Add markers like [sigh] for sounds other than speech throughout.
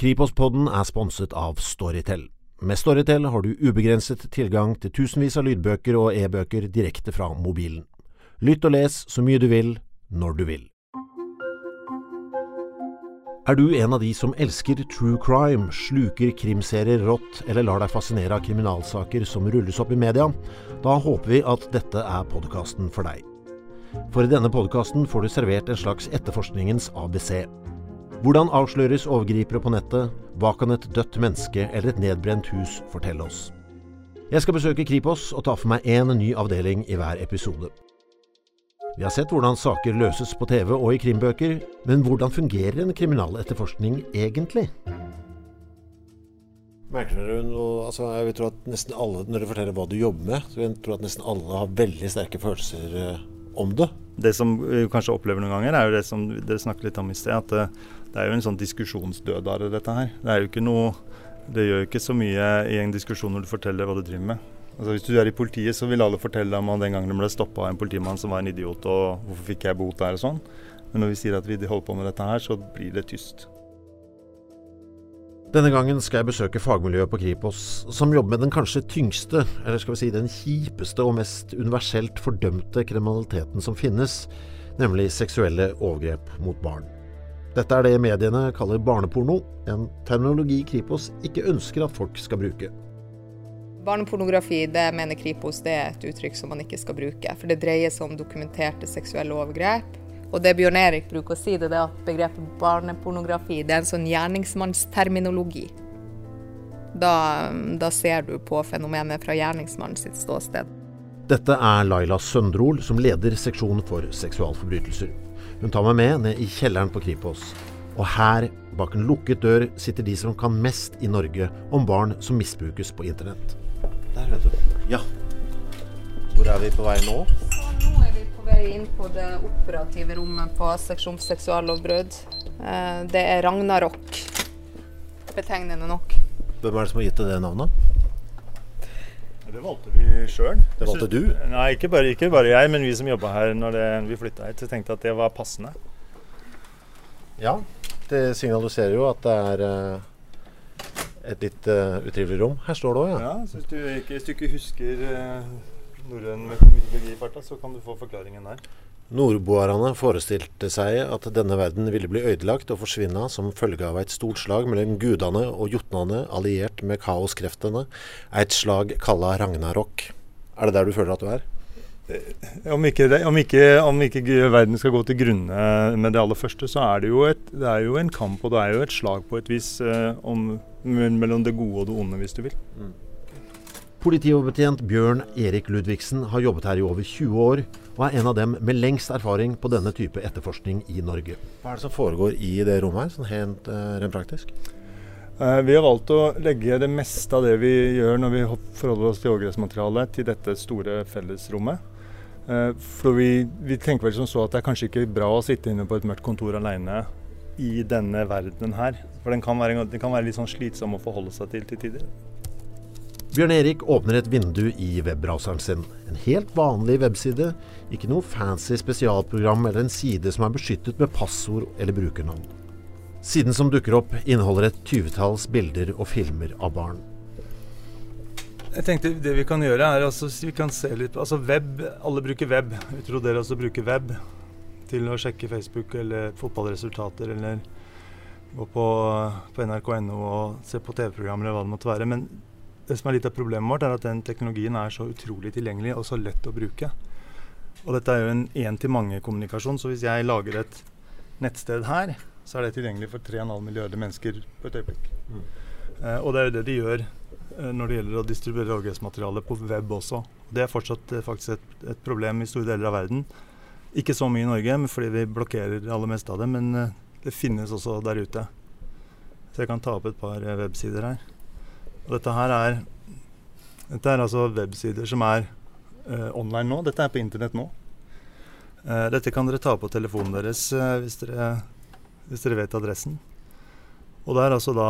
Kripos-podden er sponset av Storytel. Med Storytel har du ubegrenset tilgang til tusenvis av lydbøker og e-bøker direkte fra mobilen. Lytt og les så mye du vil, når du vil. Er du en av de som elsker true crime, sluker krimserier rått eller lar deg fascinere av kriminalsaker som rulles opp i media? Da håper vi at dette er podkasten for deg. For i denne podkasten får du servert en slags etterforskningens ABC. Hvordan avsløres overgripere på nettet? Hva kan et dødt menneske eller et nedbrent hus fortelle oss? Jeg skal besøke Kripos og ta for meg én ny avdeling i hver episode. Vi har sett hvordan saker løses på TV og i krimbøker, men hvordan fungerer en kriminaletterforskning egentlig? Merker dere noe altså Jeg vil tro at nesten alle, når dere forteller hva du jobber med, så jeg tro at nesten alle har veldig sterke følelser eh, om det. Det som vi kanskje opplever noen ganger, er jo det som dere snakket litt om i sted, at det, er jo en sånn diskusjonsdødare, dette her. Det er jo ikke noe Det gjør ikke så mye i en diskusjon når du forteller hva du driver med. Altså Hvis du er i politiet, så vil alle fortelle om den gangen de ble stoppa av en politimann som var en idiot, og hvorfor fikk jeg bot der og sånn. Men når vi sier at vi holder på med dette her, så blir det tyst. Denne gangen skal jeg besøke fagmiljøet på Kripos, som jobber med den kanskje tyngste, eller skal vi si den kjipeste og mest universelt fordømte kriminaliteten som finnes, nemlig seksuelle overgrep mot barn. Dette er det mediene kaller barneporno, en terminologi Kripos ikke ønsker at folk skal bruke. Barnepornografi det mener Kripos det er et uttrykk som man ikke skal bruke. For det dreier seg om dokumenterte seksuelle overgrep. Og det Bjørn Erik bruker å si, det er at begrepet barnepornografi det er en sånn gjerningsmannsterminologi. Da, da ser du på fenomenet fra gjerningsmannen sitt ståsted. Dette er Laila Søndrol, som leder seksjonen for seksualforbrytelser. Hun tar meg med ned i kjelleren på Kripos. Og her, bak en lukket dør, sitter de som kan mest i Norge om barn som misbrukes på internett. Der, vet du. Ja. Hvor er vi på vei nå? Så Nå er vi på vei inn på det operative rommet på seksjon seksuallovbrudd. Eh, Det er Ragnarok. Betegnende nok. Hvem er det som har gitt deg det navnet? Det valgte vi sjøl. Det valgte du? Nei, ikke bare, ikke bare jeg, men vi som jobba her når det, vi flytta hit. Tenkte at det var passende. Ja. Det signaliserer jo at det er eh, et litt uh, utrivelig rom. Her står det òg, ja. Ja, så hvis du ikke, hvis du ikke husker uh, norrøn mytologifarta, så kan du få forklaringen der. Nordboerne forestilte seg at denne verden ville bli ødelagt og forsvinne som følge av et stort slag mellom gudene og jotnene alliert med kaoskreftene, et slag kalla Ragnarok. Er det der du føler at du er? Om ikke, det, om, ikke, om ikke verden skal gå til grunne med det aller første, så er det jo, et, det er jo en kamp og det er jo et slag på et vis eh, om, mellom det gode og det onde, hvis du vil. Mm. Politioverbetjent Bjørn Erik Ludvigsen har jobbet her i over 20 år, og er en av dem med lengst erfaring på denne type etterforskning i Norge. Hva er det som foregår i det rommet her, sånn helt uh, rent praktisk? Uh, vi har valgt å legge det meste av det vi gjør når vi forholder oss til overgrepsmaterialet, til dette store fellesrommet. Uh, for vi, vi, tenker vel som så at det er kanskje ikke bra å sitte inne på et mørkt kontor alene i denne verdenen her. For den kan være, den kan være litt sånn slitsom å forholde seg til til tider. Bjørn Erik åpner et vindu i webbrowseren sin. En helt vanlig webside. Ikke noe fancy spesialprogram eller en side som er beskyttet med passord eller brukernavn. Siden som dukker opp, inneholder et tyvetalls bilder og filmer av barn. Jeg tenkte Det vi kan gjøre, er altså, vi kan se litt altså web, Alle bruker web. Vi tror dere også bruker web til å sjekke Facebook eller fotballresultater eller gå på, på nrk.no og se på TV-programmer eller hva det måtte være. Men det som er litt av problemet vårt, er at den teknologien er så utrolig tilgjengelig og så lett å bruke. Og dette er jo en én-til-mange-kommunikasjon, så hvis jeg lager et nettsted her, så er det tilgjengelig for 3,5 milliarder mennesker på et øyeblikk. Mm. Eh, og det er jo det de gjør eh, når det gjelder å distribuere overgrepsmateriale på web også. Det er fortsatt eh, faktisk et, et, problem i store deler av verden. Ikke så mye i Norge, fordi vi blokkerer det aller meste av det, men eh, det finnes også der ute. Så jeg kan ta opp et par eh, websider her. Og dette her er Dette er altså websider som er uh, online nå. Dette er på internett nå. Uh, dette kan dere ta på telefonen deres uh, hvis, dere, hvis, dere, vet adressen. Og det er altså da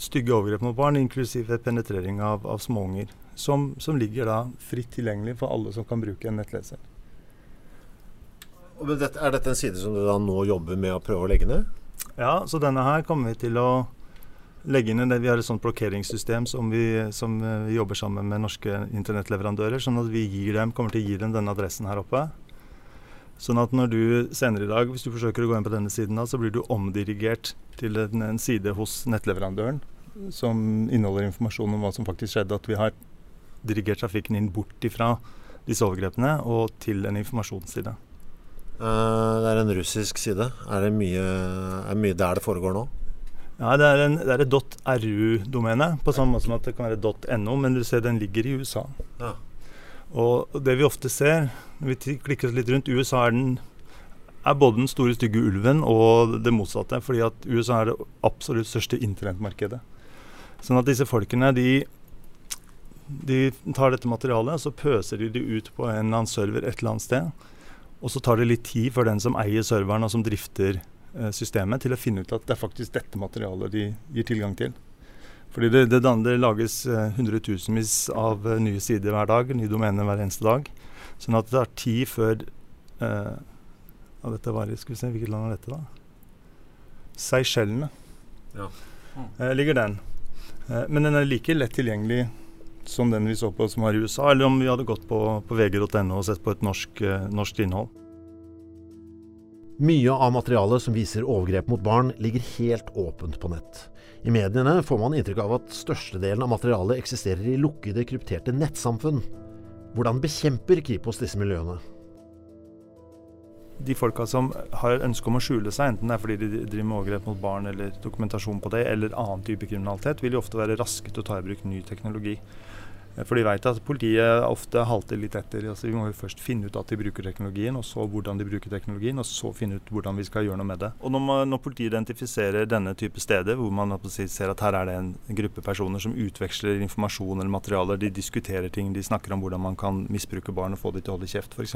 stygge overgrep mot barn, inklusiv penetrering av, av småunger. Som, som, ligger da fritt tilgjengelig for alle som kan bruke en nettleser. er dette en side som du da nå jobber med å prøve å legge ned? Ja, så denne her kommer vi til å legge inn det. Vi har et sånt blokkeringssystem som vi, som vi jobber sammen med norske internettleverandører. Sånn at vi dem, kommer til å gi dem denne adressen her oppe. Sånn at når du senere i dag, hvis du forsøker å gå inn på denne siden, så blir du omdirigert til en, en, side hos nettleverandøren som inneholder informasjon om hva som faktisk skjedde. At vi har dirigert trafikken inn bort ifra disse overgrepene og til en informasjonsside. Uh, det er en russisk side. Er det mye, er mye der det foregår nå? Ja, det er, en, det er et .ru-domene, på samme måte som at det kan være .no, men du ser den ligger i USA. Ja. Og det vi ofte ser, når vi klikker oss litt rundt, USA er, den, er både den store, stygge ulven og det motsatte. Fordi at USA er det absolutt største internettmarkedet. Sånn at disse folkene, de, de tar dette materialet, og så pøser de det ut på en eller annen server et eller annet sted. Og så tar det litt tid for den som eier serveren og som drifter systemet, til å finne ut at det er faktisk dette materialet de gir tilgang til. Fordi det, det, det lages eh, hundretusenvis av eh, nye sider hver dag, nye domener hver eneste dag. Sånn at det tar tid før eh, ja, dette var, Skal vi se, hvilket land er dette, da? Seychellene. Ja. Eh, ligger den. Eh, men den er like lett tilgjengelig som den vi så på som var i USA, eller om vi hadde gått på, på vg.no og sett på et norsk, eh, norsk innhold. Mye av materialet som viser overgrep mot barn, ligger helt åpent på nett. I mediene får man inntrykk av at størstedelen av materialet eksisterer i lukkede, krypterte nettsamfunn. Hvordan bekjemper Kripos disse miljøene? de folka som har ønske om å skjule seg, enten det er fordi de driver med overgrep mot barn eller dokumentasjon på det, eller annen type kriminalitet, vil jo ofte være raske til å ta i bruk ny teknologi. For de vet at politiet ofte halter litt etter. altså Vi må jo først finne ut at de bruker teknologien, og så hvordan de bruker teknologien, og så finne ut hvordan vi skal gjøre noe med det. Og Når, man, når politiet identifiserer denne type steder, hvor man ser at her er det en gruppe personer som utveksler informasjon eller materialer, de diskuterer ting, de snakker om hvordan man kan misbruke barn og få dem til å holde kjeft, f.eks.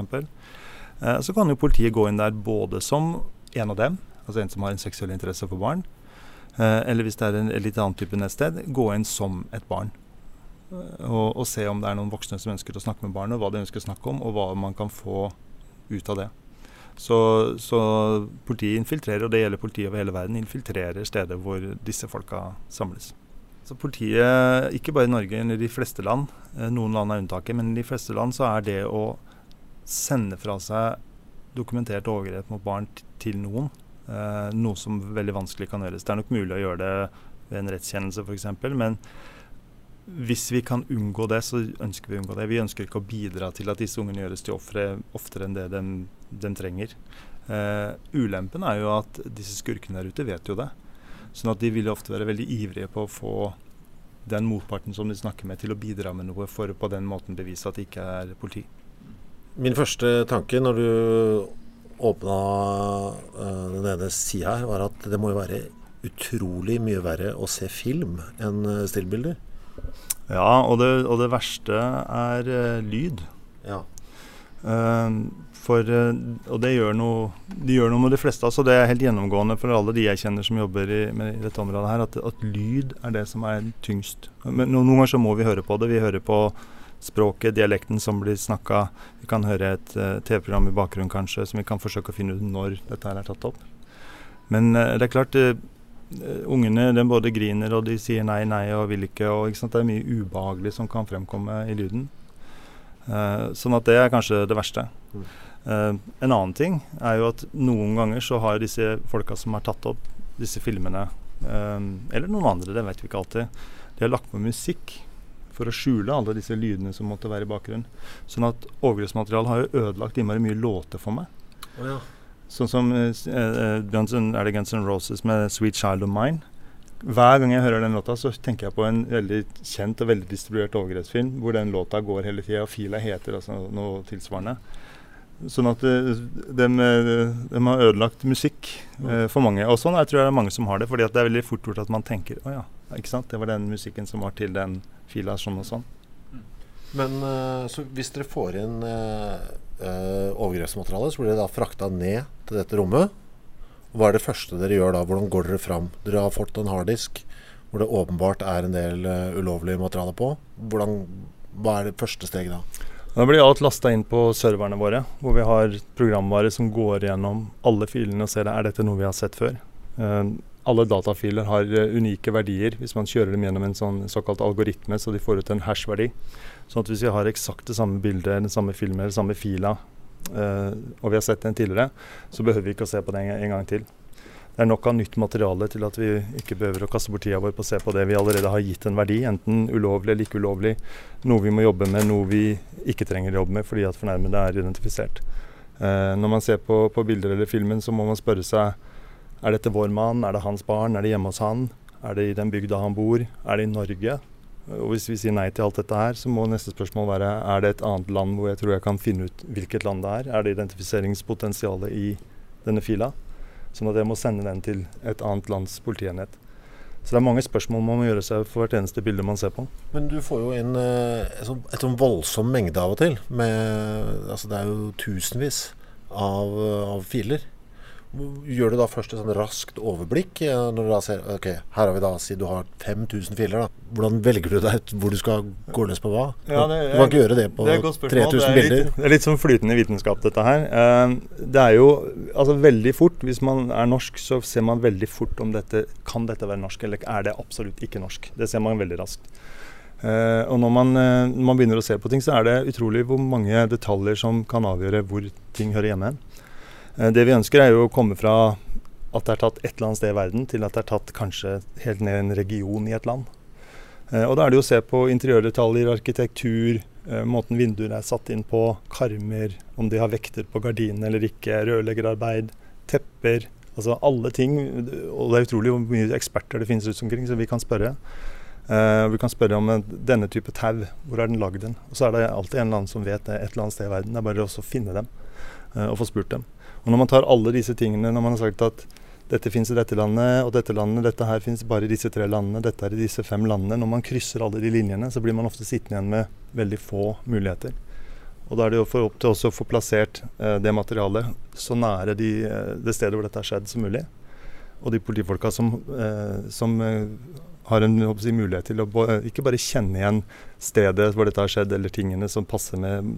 Eh, så kan jo politiet gå inn der både som en av dem, altså en som har en seksuell interesse for barn, eh, eller hvis det er en litt annen type nettsted, gå inn som et barn. Eh, og, og, se om det er noen voksne som ønsker å snakke med barnet, hva de ønsker å snakke om, og hva man kan få ut av det. Så, så politiet infiltrerer, og det gjelder politiet over hele verden, infiltrerer steder hvor disse folka samles. Så politiet, ikke bare i Norge, men i de fleste land, noen land er unntaket, men i de fleste land så er det å sende fra seg dokumentert overgrep mot barn til noen. Eh, noe som veldig vanskelig kan gjøres. Det er nok mulig å gjøre det ved en rettskjennelse f.eks., men hvis vi kan unngå det, så ønsker vi å unngå det. Vi ønsker ikke å bidra til at disse ungene gjøres til ofre oftere enn det de, de trenger. Uh, ulempen er jo at disse skurkene der ute vet jo det. Sånn at de vil ofte være veldig ivrige på å få den motparten som de snakker med, til å bidra med noe for å på den måten bevise at det ikke er politi. Min første tanke når du åpna uh, den ene sida her, var at det må jo være utrolig mye verre å se film enn uh, stillbilder. Ja, og det, og det verste er uh, lyd. Ja. for, og det gjør, noe, det gjør noe med de fleste. Altså det er helt gjennomgående for alle de jeg kjenner som jobber i, med, i dette området her, at, at, lyd er det som er tyngst. Men noen ganger så må vi høre på det. Vi hører på språket, dialekten som blir snakka. Vi kan høre et uh, TV-program i bakgrunnen kanskje, som vi kan forsøke å finne ut når dette her er tatt opp. Men uh, det er klart, uh, ungene de både griner og de sier nei, nei og vil ikke. og ikke Det er mye ubehagelig som kan fremkomme i lyden. sånn at det er kanskje det verste. Uh, en annen ting er jo at noen ganger så har disse folka som har tatt opp disse filmene, eller noen andre, det vet vi ikke alltid, de har lagt på musikk for å skjule alle disse lydene som måtte være i bakgrunnen. Sånn at overgrepsmaterialet har jo ødelagt innmari mye låter for meg. Oh, ja. Sånn som uh, Guns N', er det Guns N' Roses med 'Sweet Child of Mine'. Hver gang jeg hører den låta, så tenker jeg på en veldig kjent og veldig distribuert overgrepsfilm hvor den låta går hele tida, og fila heter altså noe tilsvarende. Sånn at de, de, har ødelagt musikk eh, for mange. Og sånn jeg tror jeg det er mange som har det. fordi det er veldig fort gjort at man tenker å ja, ikke sant? det var den musikken som var til den fila sånn og sånn. Men så hvis dere får inn uh, uh, overgrepsmaterialet, så blir det da frakta ned til dette rommet. Hva er det første dere gjør da? Hvordan går dere fram? Dere har fått en harddisk hvor det åpenbart er en del ulovlig materiale på. Hvordan, hva er det første steget da? Da blir alt lasta inn på serverne våre, hvor vi har programvare som går gjennom alle filene og ser er dette noe vi har sett før. Uh, alle datafiler har uh, unike verdier hvis man kjører dem gjennom en sånn såkalt algoritme, så de får ut en hash-verdi. Sånn at hvis vi har eksakt det samme bildet, den samme filmen eller samme fila, uh, og vi har sett den tidligere, så behøver vi ikke å se på den en, en gang til. Det er nok av nytt materiale til at vi ikke behøver å kaste bort tida vår på å se på det vi allerede har gitt en verdi, enten ulovlig eller ikke ulovlig, noe vi må jobbe med, noe vi ikke trenger å jobbe med fordi at fornærmede er identifisert. Uh, når man ser på, på bilder eller filmen, så må man spørre seg er dette vår mann? Er det hans barn? Er det hjemme hos han? Er det i den bygda han bor? Er det i Norge? Og Hvis vi sier nei til alt dette her, så må neste spørsmål være er det et annet land hvor jeg tror jeg kan finne ut hvilket land det er? Er det identifiseringspotensialet i denne fila? Sånn at jeg må sende den til et annet lands politienhet. Så det er mange spørsmål man må gjøre seg for hvert eneste bilde man ser på. Men du får jo inn eh, et sånn, voldsom mengde av og til. Med, altså det er jo tusenvis av, av filer. Gjør du da først et sånn raskt overblikk når du da ser ok, her har vi da, si du har 5000 filer. da. Hvordan velger du deg hvor du skal gå løs på hva? Ja, det, du kan ikke gjøre det på det 3000 bilder. Det er litt sånn flytende vitenskap, dette her. Eh, det er jo altså veldig fort. Hvis man er norsk, så ser man veldig fort om dette kan dette være norsk, eller er det absolutt ikke norsk. Det ser man veldig raskt. Uh, og når man, uh, når man, begynner å se på ting, så er det utrolig hvor mange detaljer som kan avgjøre hvor ting hører hjemme. Eh, det vi ønsker er jo å komme fra at det er tatt et eller annet sted i verden, til at det er tatt kanskje helt ned i en region i et land. Eh, og da er det jo å se på interiørdetaljer, arkitektur, eh, måten vinduer er satt inn på, karmer, om de har vekter på gardinene eller ikke, rørleggerarbeid, tepper. Altså alle ting. Og det er utrolig hvor mye eksperter det finnes rundt omkring, så vi kan spørre. Uh, vi kan spørre om denne type tau, hvor er den lagd hen? Og så er det alltid en eller annen som vet det et eller annet sted i verden. Det er bare å finne dem uh, og få spurt dem. Og når man tar alle disse tingene, når man har sagt at dette fins i dette landet, og dette landet, dette her fins bare i disse tre landene, dette er i disse fem landene. Når man krysser alle de linjene, så blir man ofte sittende igjen med veldig få muligheter. Og da er det jo for opp til oss å få plassert eh, det materialet så nære de, eh, det stedet hvor dette har skjedd som mulig. Og de politifolka som, eh, som eh, har en si, mulighet til å ikke bare kjenne igjen stedet hvor dette har skjedd, eller tingene som passer med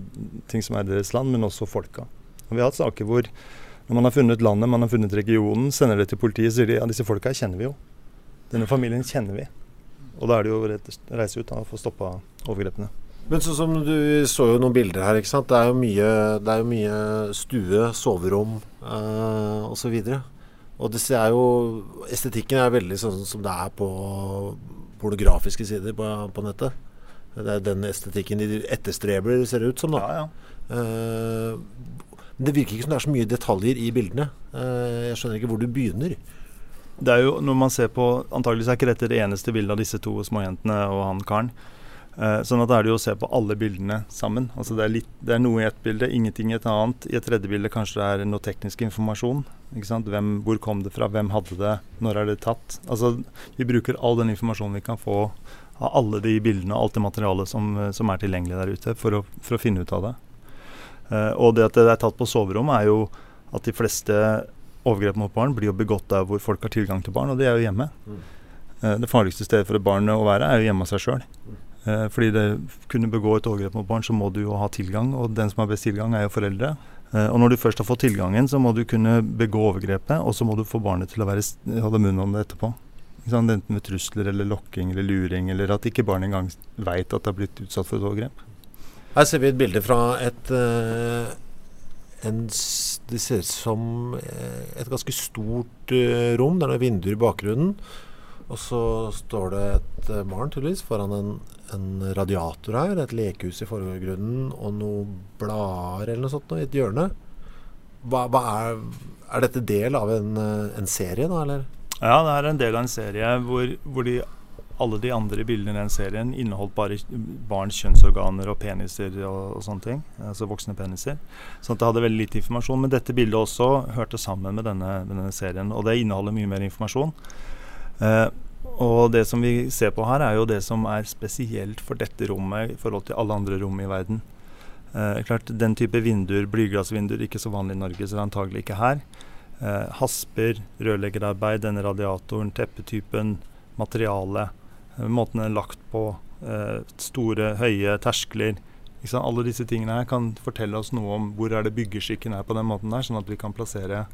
ting som er deres land, men også folka. Og vi har hatt saker hvor når man har funnet landet, man har funnet regionen, sender det til politiet, sier de ja, disse folka kjenner vi jo. Denne familien kjenner vi. Og da er det jo å reise ut da, og få stoppa overgrepene. Men sånn som du så jo noen bilder her, ikke sant. Det er jo mye, det er jo mye stue, soverom eh, osv. Og det er jo Estetikken er veldig sånn som det er på pornografiske sider på, på nettet. Det er den estetikken de etterstreber, ser det ut som. da. Ja, ja. Eh, det virker ikke som det er så mye detaljer i bildene. Eh, jeg skjønner ikke hvor du begynner. Det er jo, når man ser på, Antagelig er ikke dette det eneste bildet av disse to småjentene og han karen. Eh, sånn at da er det jo å se på alle bildene sammen. Altså det er, litt, det er noe i ett bilde, ingenting i et annet. I et tredje bilde kanskje det er noe teknisk informasjon. Hvem, hvor kom det fra, hvem hadde det, når er det tatt? Altså Vi bruker all den informasjonen vi kan få av alle de bildene og alt det materialet som, som er tilgjengelig der ute, for å, for å finne ut av det. Uh, og det at det er tatt på soverom, er jo at de fleste overgrep mot barn blir jo begått der hvor folk har tilgang til barn, og det er jo hjemme. Mm. Uh, det farligste stedet for et barn å være er jo hjemme av seg sjøl. Uh, fordi det kunne begå et overgrep mot barn, så må du jo ha tilgang, og den som har best tilgang, er jo foreldre. og når du først har fått tilgangen, så må du kunne begå overgrepet, og så må du få barnet til å være, holde munn om det etterpå. Enten med trusler eller lokking eller luring, eller at ikke barnet engang veit at det har blitt utsatt for et overgrep. Her ser vi et bilde fra et uh, en, Det ser ut som eh, et ganske stort uh, rom. Det er noen vinduer i bakgrunnen. Og så står det et uh, barn tydeligvis foran en, en, radiator her. Et lekehus i forgrunnen og noen blader eller noe sånt i et hjørne. Hva, hva er, er, dette del av en, en, serie, da, eller? Ja, det er en del av en serie hvor, hvor de alle de andre bildene i den serien inneholdt bare barns kjønnsorganer og peniser og, og sånne ting. Altså voksne peniser. Så det hadde veldig lite informasjon. Men dette bildet også hørte sammen med denne, denne serien. Og det inneholder mye mer informasjon. Eh, og det som vi ser på her, er jo det som er spesielt for dette rommet i forhold til alle andre rom i verden. Eh, klart, Den type vinduer, blyglassvinduer, ikke så vanlig i Norge, så det er antagelig ikke her. Eh, hasper, rørleggerarbeid, denne radiatoren, teppetypen, materialet. Eh, måten den er lagt på, eh, store, høye terskler. Alle disse tingene her kan fortelle oss noe om hvor er det byggeskikken er på den måten der, sånn at vi kan plassere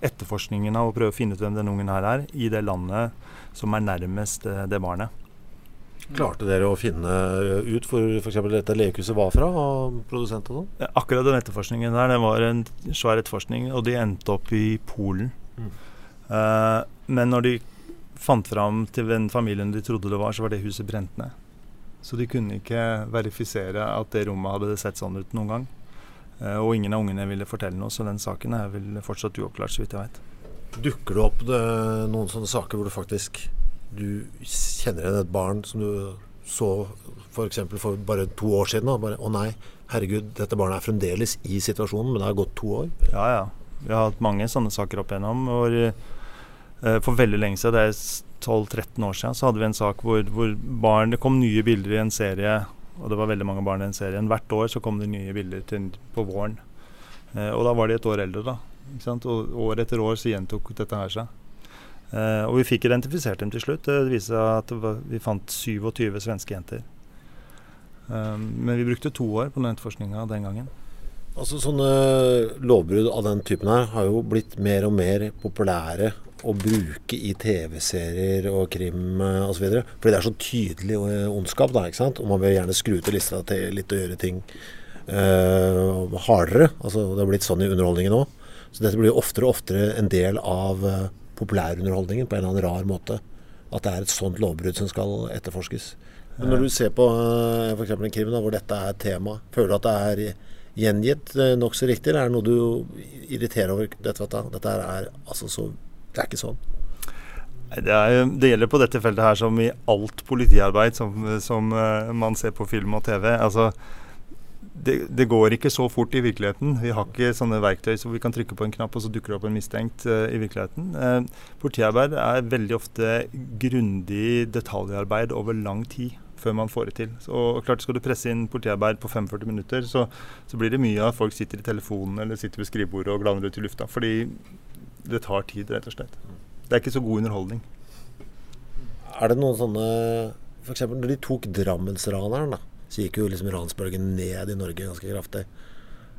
etterforskningen av å prøve å finne ut hvem den ungen her er, i det landet som er nærmest det, det barnet. Klarte dere å finne ut hvor f.eks. dette lekehuset var fra, og produsent og sånn? Akkurat den etterforskningen der, det var en svær etterforskning, og de endte opp i Polen. Mm. Uh, men når de fant fram til den familien de trodde det var, så var det huset brent ned. Så de kunne ikke verifisere at det rommet hadde sett sånn ut noen gang. Uh, og ingen av ungene ville fortelle noe, så den saken er vel fortsatt uoppklart, så vidt jeg vet. Dukker det opp det, noen sånne saker hvor du faktisk du kjenner igjen et barn som du så f.eks. For, for bare to år siden. Og Bare, 'Å nei, herregud, dette barnet er fremdeles i situasjonen', men det har gått to år. Ja, ja. Vi har hatt mange sånne saker opp igjennom. Hvor, uh, for veldig lenge siden, det er 12-13 år siden, så hadde vi en sak hvor, hvor, barn Det kom nye bilder i en serie, og det var veldig mange barn i den serien. Hvert år så kom det nye bilder til, på våren. Uh, og da var de et år eldre, da. Og år etter år så gjentok dette her seg. Uh, og vi fikk identifisert dem til slutt. Det viste seg at var, vi fant 27 svenske jenter. Um, men vi brukte to år på den etterforskninga den gangen. Altså Sånne lovbrudd av den typen her har jo blitt mer og mer populære å bruke i TV-serier og krim osv. Fordi det er så tydelig ondskap, da, ikke sant? og man vil gjerne skru til lista til litt og gjøre ting uh, hardere. Altså Det har blitt sånn i underholdningen òg. Så dette blir jo oftere og oftere en del av populærunderholdningen på en eller annen rar måte. At det er et sånt lovbrudd som skal etterforskes. Men når du ser på f.eks. en krim da, hvor dette er tema, føler du at det er gjengitt uh, nokså riktig, eller er det noe du irriterer over? Dette, dette er altså så Det er ikke sånn. Det, er, det, gjelder på dette feltet her som i alt politiarbeid som, som uh, man ser på film og TV. Altså, det, det, går ikke så fort i virkeligheten. Vi har ikke sånne verktøy så vi kan trykke på en knapp, og så dukker det opp en mistenkt uh, i virkeligheten. Uh, politiarbeid er veldig ofte grundig detaljarbeid over lang tid før man får det til. Og klart Skal du presse inn politiarbeid på 45 minutter, så, så blir det mye av at folk sitter i telefonen eller sitter ved skrivebordet og glaner ut i lufta. Fordi det tar tid, rett og slett. Det er ikke så god underholdning. Er det noen sånne F.eks. når de tok Drammensraneren, da så gikk jo liksom ransbølgen ned i Norge ganske kraftig.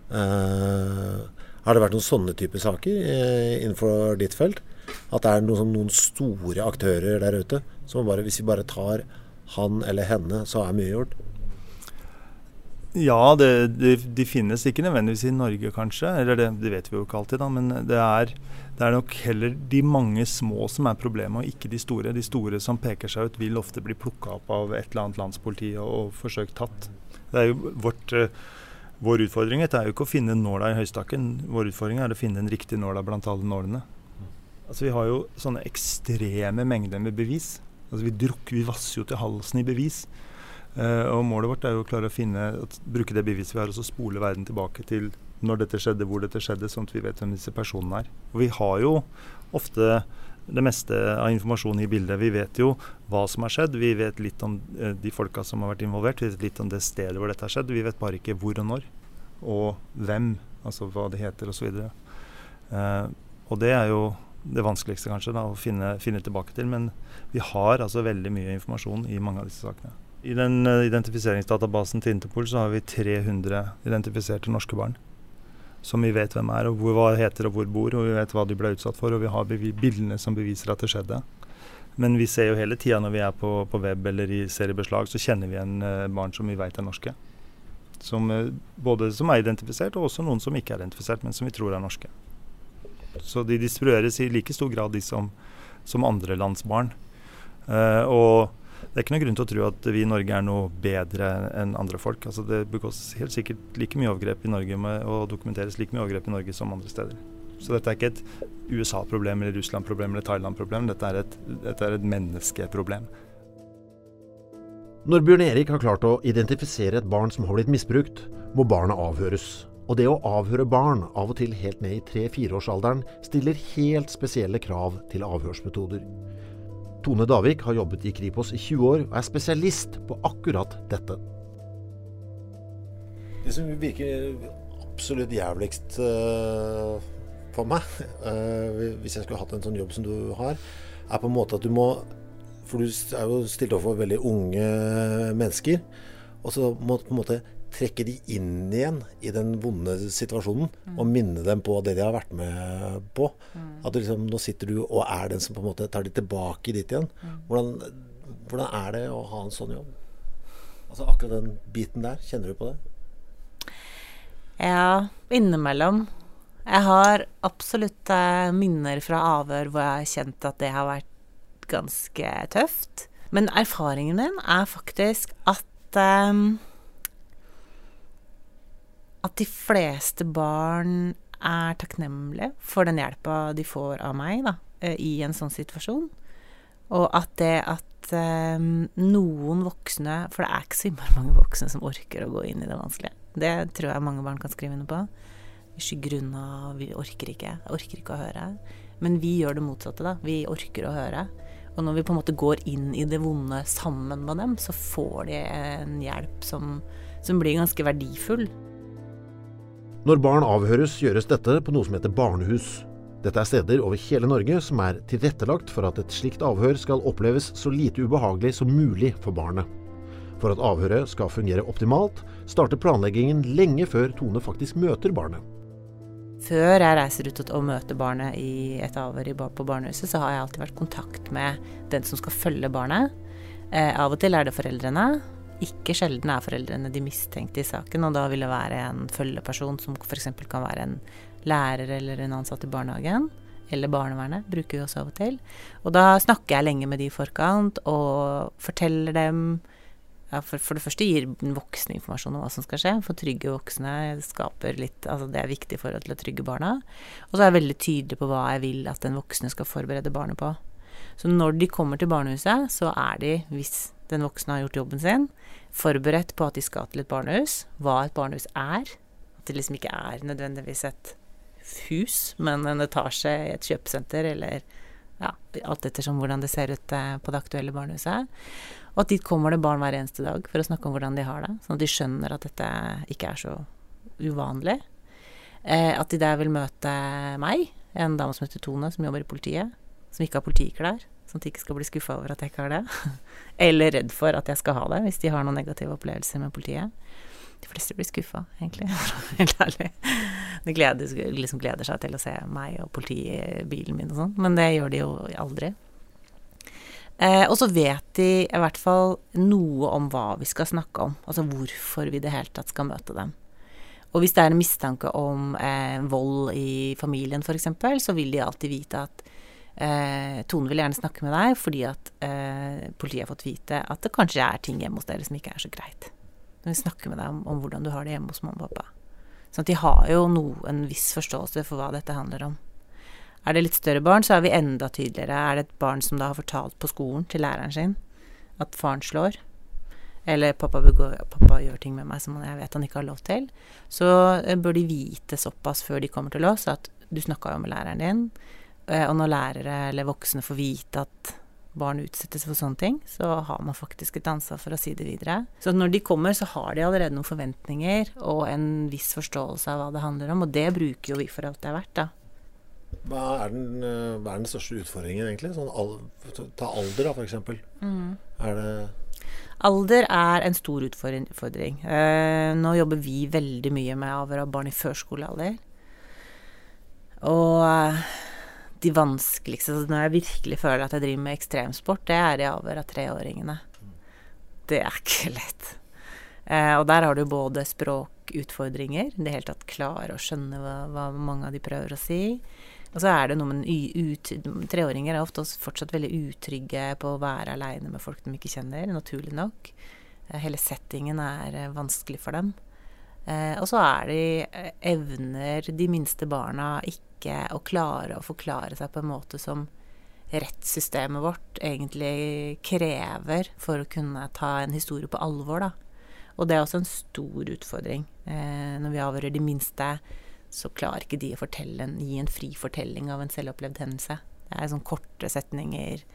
Uh, har det vært noen sånne typer saker uh, innenfor ditt felt? At det er noen, noen store aktører der ute som bare, hvis vi bare tar han eller henne, så er mye gjort? Ja, det, de, de finnes ikke nødvendigvis i Norge, kanskje. Eller det, det vet vi jo ikke alltid, da. Men det er, det er, nok heller de mange små som er problemet, og ikke de store. De store som peker seg ut, vil ofte bli plukka opp av et eller annet landspoliti og, og forsøkt tatt. Det er jo vårt, uh, Vår utfordring er jo ikke å finne nåla i høystakken. Vår utfordring er å finne den riktige nåla blant alle nålene. Altså, vi har jo sånne ekstreme mengder med bevis. Altså, vi, drukker, vi vasser jo til halsen i bevis. Uh, og Målet vårt er jo å klare å finne, bruke det beviset vi har, og så spole verden tilbake til når dette skjedde, hvor dette skjedde, sånn at vi vet hvem disse personene er. Og Vi har jo ofte det meste av informasjonen i bildet. Vi vet jo hva som har skjedd, vi vet litt om uh, de folka som har vært involvert, vi vet litt om det stedet hvor dette har skjedd. Vi vet bare ikke hvor og når, og hvem, altså hva det heter osv. Uh, eh, og det er jo det vanskeligste kanskje da, å finne, finne tilbake til. Men vi har altså veldig mye informasjon i mange av disse sakene. I den uh, identifiseringsdatabasen til Interpol så har vi 300 identifiserte norske barn. Som vi vet hvem er, og hvor, hva heter og hvor bor, og vi vet hva de ble utsatt for. Og vi har bildene som beviser at det skjedde. Men vi ser jo hele tida når vi er på, på, web eller i seriebeslag, så kjenner vi igjen uh, barn som vi vet er norske. Som, uh, både som er identifisert, og også noen som ikke er identifisert, men som vi tror er norske. Så de distribueres i like stor grad de som, som andre lands barn. Uh, og det er ikke noen grunn til å tro at vi i Norge er noe bedre enn andre folk. Altså det begås helt sikkert like mye overgrep i Norge med, og dokumenteres like mye overgrep i Norge som andre steder. Så dette er ikke et USA-problem eller Russland-problem eller Thailand-problem. Dette, dette, er et menneskeproblem. Når Bjørn Erik har klart å identifisere et barn som har blitt misbrukt, må barnet avhøres. Og det å avhøre barn, av og til helt ned i tre-fireårsalderen, stiller helt spesielle krav til avhørsmetoder. Tone Davik har jobbet i Kripos i 20 år og er spesialist på akkurat dette. Det som virker absolutt jævligst uh, for meg, uh, hvis jeg skulle hatt en sånn jobb som du har, er på en måte at du må For du er jo stilt overfor veldig unge mennesker. Og så må du på en måte trekke de inn igjen i den vonde situasjonen mm. og minne dem på det de har vært med på. Mm. At liksom, nå sitter du og er den som på en måte tar de tilbake dit igjen. Mm. Hvordan, hvordan, er det å ha en sånn jobb? Altså Akkurat den biten der, kjenner du på det? Ja, innimellom. Jeg har absolutt eh, minner fra avhør hvor jeg har kjent at det har vært ganske tøft. Men erfaringen min er faktisk at um, at de fleste barn er takknemlige for den hjelpa de får av meg da, eh, i en sånn situasjon. Og at det at um, noen voksne For det er ikke så innmari mange voksne som orker å gå inn i det vanskelige. Det tror jeg mange barn kan skrive under på. Vi skygger unna, vi orker ikke. Jeg orker ikke å høre. Men vi gjør det motsatte, da. Vi orker å høre. Og når vi på en måte går inn i det vonde sammen med dem, så får de en hjelp som, som blir ganske verdifull. Når barn avhøres, gjøres dette på noe som heter barnehus. Dette er steder over hele Norge som er tilrettelagt for at et slikt avhør skal oppleves så lite ubehagelig som mulig for barnet. For at avhøret skal fungere optimalt, starter planleggingen lenge før Tone faktisk møter barnet. Før jeg reiser ut og møter barnet i et avhør på barnehuset, så har jeg alltid vært i kontakt med den som skal følge barnet. Eh, av og til er det foreldrene, ikke sjelden er foreldrene de mistenkte i saken, og da vil det være en følgeperson som f.eks. kan være en lærer eller en ansatt i barnehagen. Eller barnevernet bruker vi også av og til. Og da snakker jeg lenge med de i forkant og forteller dem ja, for, for, det første gir den voksne informasjon om hva som skal skje. For trygge voksne skaper litt Altså det er viktig for å trygge barna. Og så er jeg veldig tydelig på hva jeg vil at den voksne skal forberede barnet på. Så når de kommer til barnehuset, så er de, hvis den voksne har gjort jobben sin, forberedt på at de skal til et barnehus, hva et barnehus er. At det liksom ikke er nødvendigvis et hus, men en etasje i et kjøpesenter, eller ja, alt ettersom hvordan det ser ut eh, på det aktuelle barnehuset. Og at dit kommer det barn hver eneste dag for å snakke om hvordan de har det, sånn at de skjønner at dette ikke er så uvanlig. Eh, at de der vil møte meg, en dame som heter Tone, som jobber i politiet, som ikke har politiklær Sånn at de ikke skal bli skuffa over at jeg ikke har det. [laughs] Eller redd for at jeg skal ha det, hvis de har noen negative opplevelser med politiet. De fleste blir skuffa, egentlig. [laughs] Helt ærlig. De gleder, liksom gleder, seg til å se meg og politiet i bilen min og sånn, men det gjør de jo aldri. Eh, og så vet de i hvert fall noe om hva vi skal snakke om, altså hvorfor vi i det hele tatt skal møte dem. Og hvis det er en mistanke om eh, vold i familien f.eks., så vil de alltid vite at eh, Tone vil gjerne snakke med deg fordi at eh, politiet har fått vite at det kanskje er ting hjemme hos dere som ikke er så greit. Når vi snakker med deg om, om hvordan du har det hjemme hos mamma og pappa. Sånn at de har jo no, en viss forståelse for hva dette handler om. Er det litt større barn, så er vi enda tydeligere. Er det et barn som da har fortalt på skolen til læreren sin at faren slår, eller pappa, begår, pappa, gjør ting med meg som jeg vet han ikke har lov til, så eh, bør de vite såpass før de kommer til oss at du snakka jo med læreren din, og når lærere eller voksne får vite at barn utsettes for sånne ting, så har man faktisk et ansvar for å si det videre. Så når de kommer, så har de allerede noen forventninger og en viss forståelse av hva det handler om, og det bruker jo vi for alt det er verdt, da. Hva er den, eh, hva er den største utfordringen, egentlig? Sånn al ta alder, da, f.eks. Mm. Er det Alder er en stor utfordring. Eh, nå jobber vi veldig mye med avhør av barn i førskolealder. Og de vanskeligste Når jeg virkelig føler at jeg driver med ekstremsport, det er i avhør av treåringene. Det er ikke lett. Eh, og der har du både språkutfordringer, det hele tatt klare å skjønne hva, hva, mange av de prøver å si. Og så er det noe med ut, Treåringer er ofte fortsatt veldig utrygge på å være aleine med folk de ikke kjenner, naturlig nok. Eh, hele settingen er eh, vanskelig for dem. Eh, og så er de eh, evner de minste barna ikke ikke å klare å forklare seg på en måte som rettssystemet vårt egentlig krever for å kunne ta en historie på alvor, da. Og det er også en stor utfordring. Eh, når vi avhører de minste, så klarer ikke de å en, gi en fri fortelling av en selvopplevd hendelse. Det er sånn korte setninger,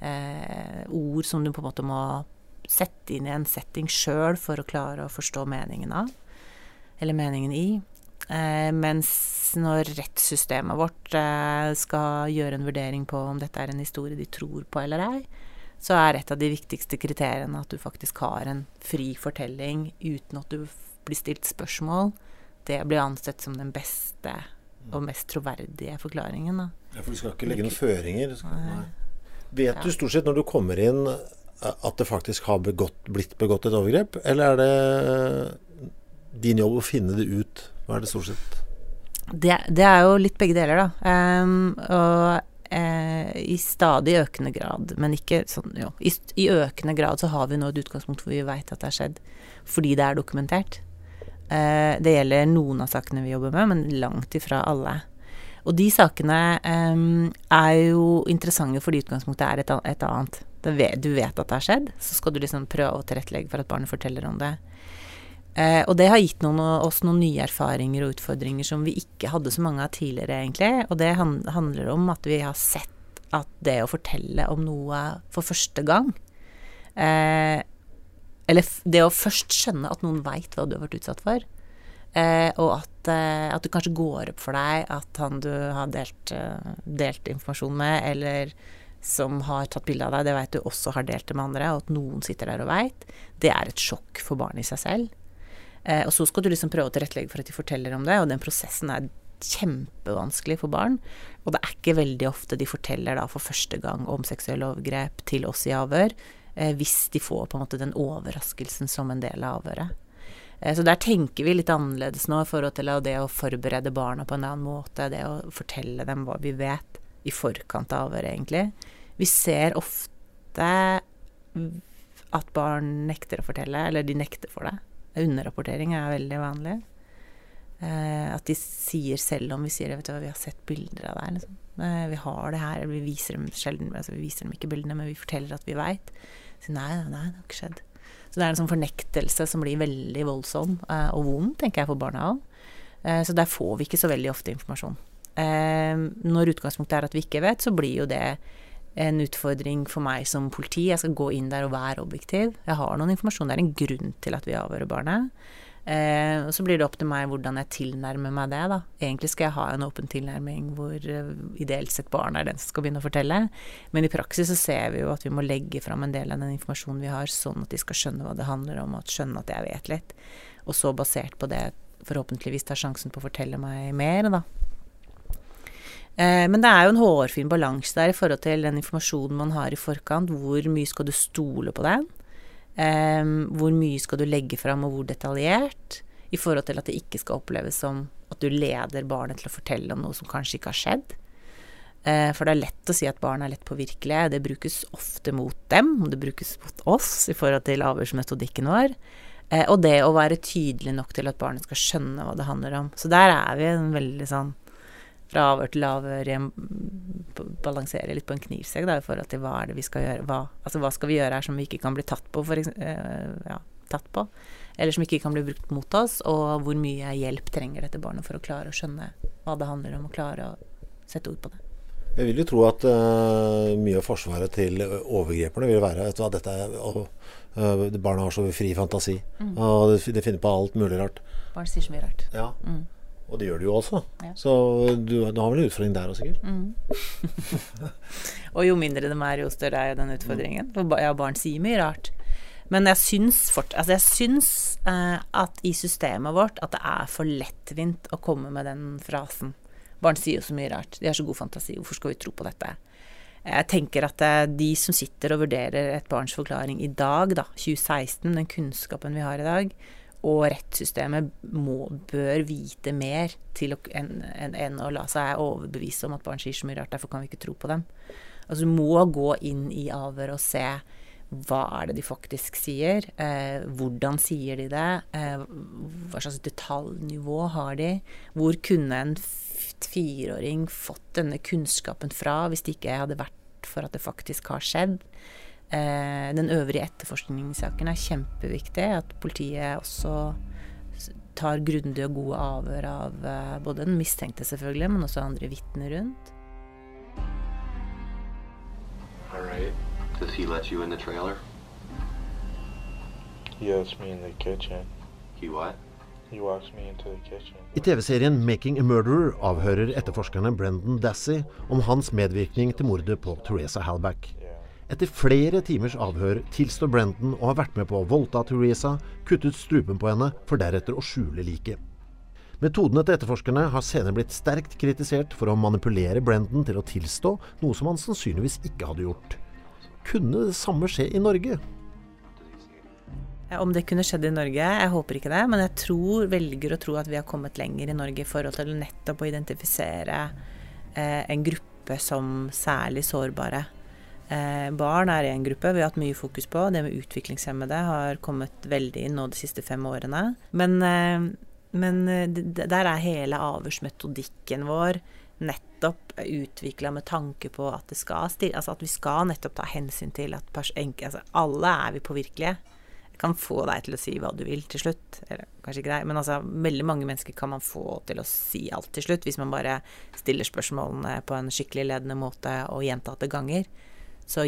eh, ord som du på en måte må sette inn i en setting sjøl for å klare å forstå meningen av, eller meningen i. Eh, mens når rettssystemet vårt eh, skal gjøre en vurdering på om dette er en historie de tror på eller ei, så er et av de viktigste kriteriene at du faktisk har en fri fortelling uten at du blir stilt spørsmål, det blir ansett som den beste og mest troverdige forklaringen. Da. Ja, For du skal ikke legge noen føringer? Vet du stort sett når du kommer inn at det faktisk har begått, blitt begått et overgrep, eller er det din jobb å finne det ut? Hva er det stort sett? Det, det er jo litt begge deler, da. Um, og uh, i stadig økende grad, men ikke sånn jo. I, I, økende grad så har vi nå et utgangspunkt hvor vi veit at det har skjedd, fordi det er dokumentert. Uh, det gjelder noen av sakene vi jobber med, men langt ifra alle. Og de sakene um, er jo interessante fordi utgangspunktet er et, et annet. Du vet at det har skjedd, så skal du liksom prøve å tilrettelegge for at barnet forteller om det. Eh, og det har gitt noen, oss noen nye erfaringer og utfordringer som vi ikke hadde så mange av tidligere, egentlig. Og det handler om at vi har sett at det å fortelle om noe for første gang eh, eller det å først skjønne at noen veit hva du har vært utsatt for. Eh, og at, eh, at, det kanskje går opp for deg at han du har delt, uh, delt informasjon med, eller som har tatt bilde av deg, det veit du også har delt det med andre, og at noen sitter der og veit, det er et sjokk for barnet i seg selv. Eh, og så skal du liksom prøve å tilrettelegge for at de forteller om det, og den prosessen er kjempevanskelig for barn. Og det er ikke veldig ofte de forteller da for første gang om seksuelle overgrep til oss i avhør eh, hvis de får på en måte den overraskelsen som en del av avhøret. Eh, så der tenker vi litt annerledes nå i forhold til det å forberede barna på en annen måte, det å fortelle dem hva vi vet i forkant av avhøret, egentlig. Vi ser ofte at barn nekter å fortelle, eller de nekter for det. Underrapportering er veldig vanlig. Eh, at de sier selv om vi sier vet du hva, vi har sett bilder av deg. Liksom. Eh, vi har det her. Vi viser dem sjelden, altså vi viser dem ikke bildene, men vi forteller at vi veit. Nei, nei, nei, det har ikke skjedd. Så det er en sånn fornektelse som blir veldig voldsom eh, og vond, tenker jeg, for barna òg. Eh, så der får vi ikke så veldig ofte informasjon. Eh, når utgangspunktet er at vi ikke vet, så blir jo det en utfordring for meg som politi. Jeg skal gå inn der og være objektiv. Jeg har noen informasjon. Det er en grunn til at vi avhører barnet. Eh, og så blir det opp til meg hvordan jeg tilnærmer meg det, da. Egentlig skal jeg ha en åpen tilnærming hvor uh, ideelt sett barnet er den som skal begynne å fortelle. Men i praksis så ser vi jo at vi må legge fram en del av den informasjonen vi har, sånn at de skal skjønne hva det handler om, og skjønne at jeg vet litt. Og så basert på det forhåpentligvis tar sjansen på å fortelle meg mer, da. Eh, men det er jo en hårfin balanse der i forhold til den informasjonen man har i forkant. Hvor mye skal du stole på den? Um, hvor mye skal du legge fram, og hvor detaljert? I forhold til at det ikke skal oppleves som at du leder barnet til å fortelle om noe som kanskje ikke har skjedd. Uh, for det er lett å si at barn er lett påvirkelige. Det brukes ofte mot dem, og det brukes mot oss i forhold til avhørsmetodikken vår. Uh, og det å være tydelig nok til at barnet skal skjønne hva det handler om. Så der er vi en veldig sånn fra avhør til avhør balansere litt på en knivsegg i forhold til hva er det vi skal gjøre. Hva, altså hva skal vi gjøre her som vi ikke kan bli tatt på, for uh, ja, tatt på? Eller som ikke kan bli brukt mot oss, og hvor mye hjelp trenger dette barnet for å klare å skjønne hva det handler om, og klare å sette ord på det. Jeg vil jo tro at uh, mye av forsvaret til overgriperne vil være at dette er, og, uh, barna har så fri fantasi. Mm. Og det, de finner på alt mulig rart. Barn sier så mye rart. Ja. Mm. Og det gjør du jo også. Ja. Så du, du, har vel en utfordring der òg, sikkert? Mm. [laughs] og jo mindre de er, jo større er jo den utfordringen. For ja, barn sier mye rart. Men jeg syns, fort, altså jeg syns eh, at i systemet vårt at det er for lettvint å komme med den frasen. Barn sier jo så mye rart. De har så god fantasi. Hvorfor skal vi tro på dette? Jeg tenker at eh, de som sitter og vurderer et barns forklaring i dag, da, 2016, den kunnskapen vi har i dag, og rettssystemet må, bør vite mer enn en, en å la seg overbevise om at barn sier så mye rart, derfor kan vi ikke tro på dem. Altså Du må gå inn i avhør og se hva er det de faktisk sier? Eh, hvordan sier de det? Eh, hva slags detaljnivå har de? Hvor kunne en fireåring fått denne kunnskapen fra hvis det ikke hadde vært for at det faktisk har skjedd? Eh, den øvrige etterforskningssaken er kjempeviktig. At politiet også tar grundige og gode avhør av eh, både den mistenkte, selvfølgelig, men også andre vitner rundt. Right. Does he let you in the trailer? He lets me in the kitchen. He what? He walks me into the kitchen. I TV-serien 'Making a Murderer' avhører etterforskerne Brendan Dassey om hans medvirkning til mordet på Teresa Halback. Etter flere timers avhør tilstår Brendan å ha vært med på å voldta Teresa, kuttet strupen på henne, for deretter å skjule liket. Metodene til etterforskerne har senere blitt sterkt kritisert for å manipulere Brendan til å tilstå noe som han sannsynligvis ikke hadde gjort. Kunne det samme skje i Norge? Om det kunne skjedd i Norge, jeg håper ikke det. Men jeg tror, velger å tro at vi har kommet lenger i Norge i forhold til nettopp å identifisere eh, en gruppe som særlig sårbare. Eh, barn er en gruppe vi har hatt mye fokus på. Det med utviklingshemmede har kommet veldig inn nå de siste fem årene. Men, eh, men eh, der er hele avhørsmetodikken vår nettopp utvikla med tanke på at, skal, altså at, vi skal nettopp ta hensyn til at altså alle er vi påvirkelige kan få deg til å si hva du vil til slutt. Eller kanskje ikke deg, men altså veldig mange mennesker kan man få til å si alt til slutt, hvis man bare stiller spørsmålene på en skikkelig ledende måte og gjentatte ganger. Så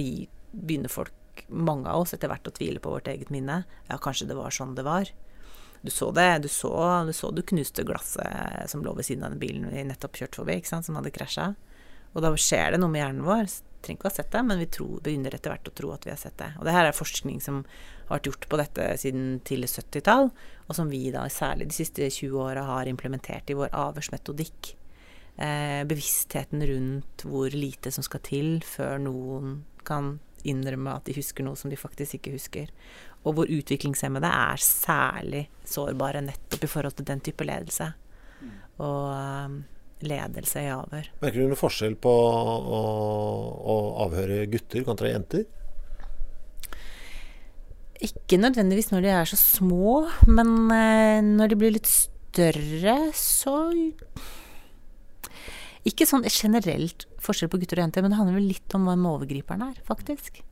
begynner folk, mange av oss, etter hvert å tvile på vårt eget minne. Ja, kanskje det var sånn det var. Du så det, du så du, så du knuste glasset som lå ved siden av den bilen vi nettopp kjørte forbi, ikke sant, som hadde krasja. Og da skjer det noe med hjernen vår trenger ikke å ha sett det, men vi tror, begynner etter hvert å tro at vi har sett det. Og det her er forskning som har vært gjort på dette siden tidlig 70-tall, og som vi da særlig de siste 20 åra har implementert i vår avhørsmetodikk. Eh, bevisstheten rundt hvor lite som skal til før noen kan innrømme at de husker noe som de faktisk ikke husker. Og hvor utviklingshemmede er særlig sårbare nettopp i forhold til den type ledelse. Og eh, ledelse i avhør. Merker du noen forskjell på å, å avhøre gutter kontra jenter? Ikke nødvendigvis når de er så små, men eh, når de blir litt større, så Ikke sånn generelt forskjell på gutter og jenter, men det handler vel litt om hvem overgriperen er, faktisk.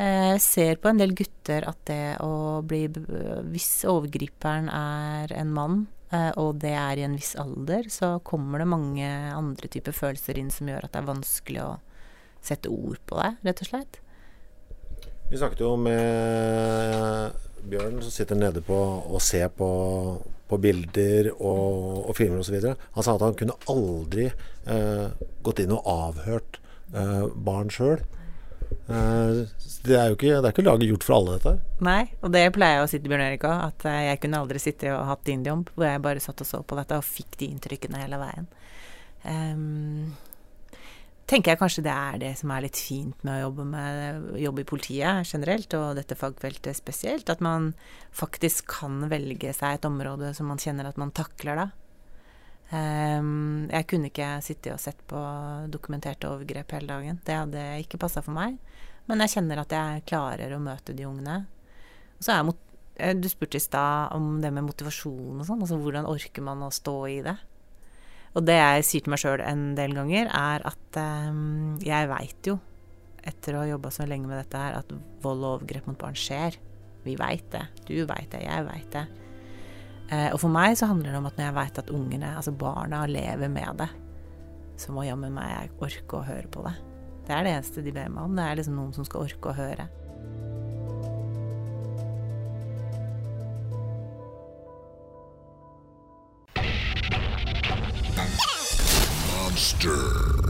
Jeg ser på en del gutter at det å bli Hvis overgriperen er en mann, Eh, og det er i en viss alder, så kommer det mange andre typer følelser inn som gjør at det er vanskelig å sette ord på det, rett og slett. Vi snakket jo med Bjørn som sitter nede på og ser på, på bilder og, og filmer osv. Han sa at han kunne aldri eh, gått inn og avhørt eh, barn sjøl. Eh, det er jo ikke, det er ikke laget gjort for alle, dette Nei, og det pleier jeg å si til Bjørn Erik òg, at eh, jeg kunne aldri sitte og hatt din jobb, hvor jeg bare satt og så på dette og fikk de inntrykkene hele veien. Um, tenker jeg kanskje det er det som er litt fint med å jobbe, med, jobbe i politiet generelt, og dette fagfeltet spesielt. At man faktisk kan velge seg et område som man kjenner at man takler, da. Um, jeg kunne ikke sitte og sett på dokumenterte overgrep hele dagen. Det hadde ikke passa for meg. Men jeg kjenner at jeg klarer å møte de ungene. Så er mot Du spurte i stad om det med motivasjon og sånn. Altså hvordan orker man å stå i det? Og det jeg sier til meg sjøl en del ganger, er at um, jeg veit jo, etter å ha jobba så lenge med dette her, at vold og overgrep mot barn skjer. Vi veit det. Du veit det. Jeg veit det. Uh, og for meg så handler det om at når jeg veit at ungene, altså barna, lever med det, så må jammen meg jeg orke å høre på det. Det er det eneste de ber meg om. Det er liksom noen som skal orke å høre. Master.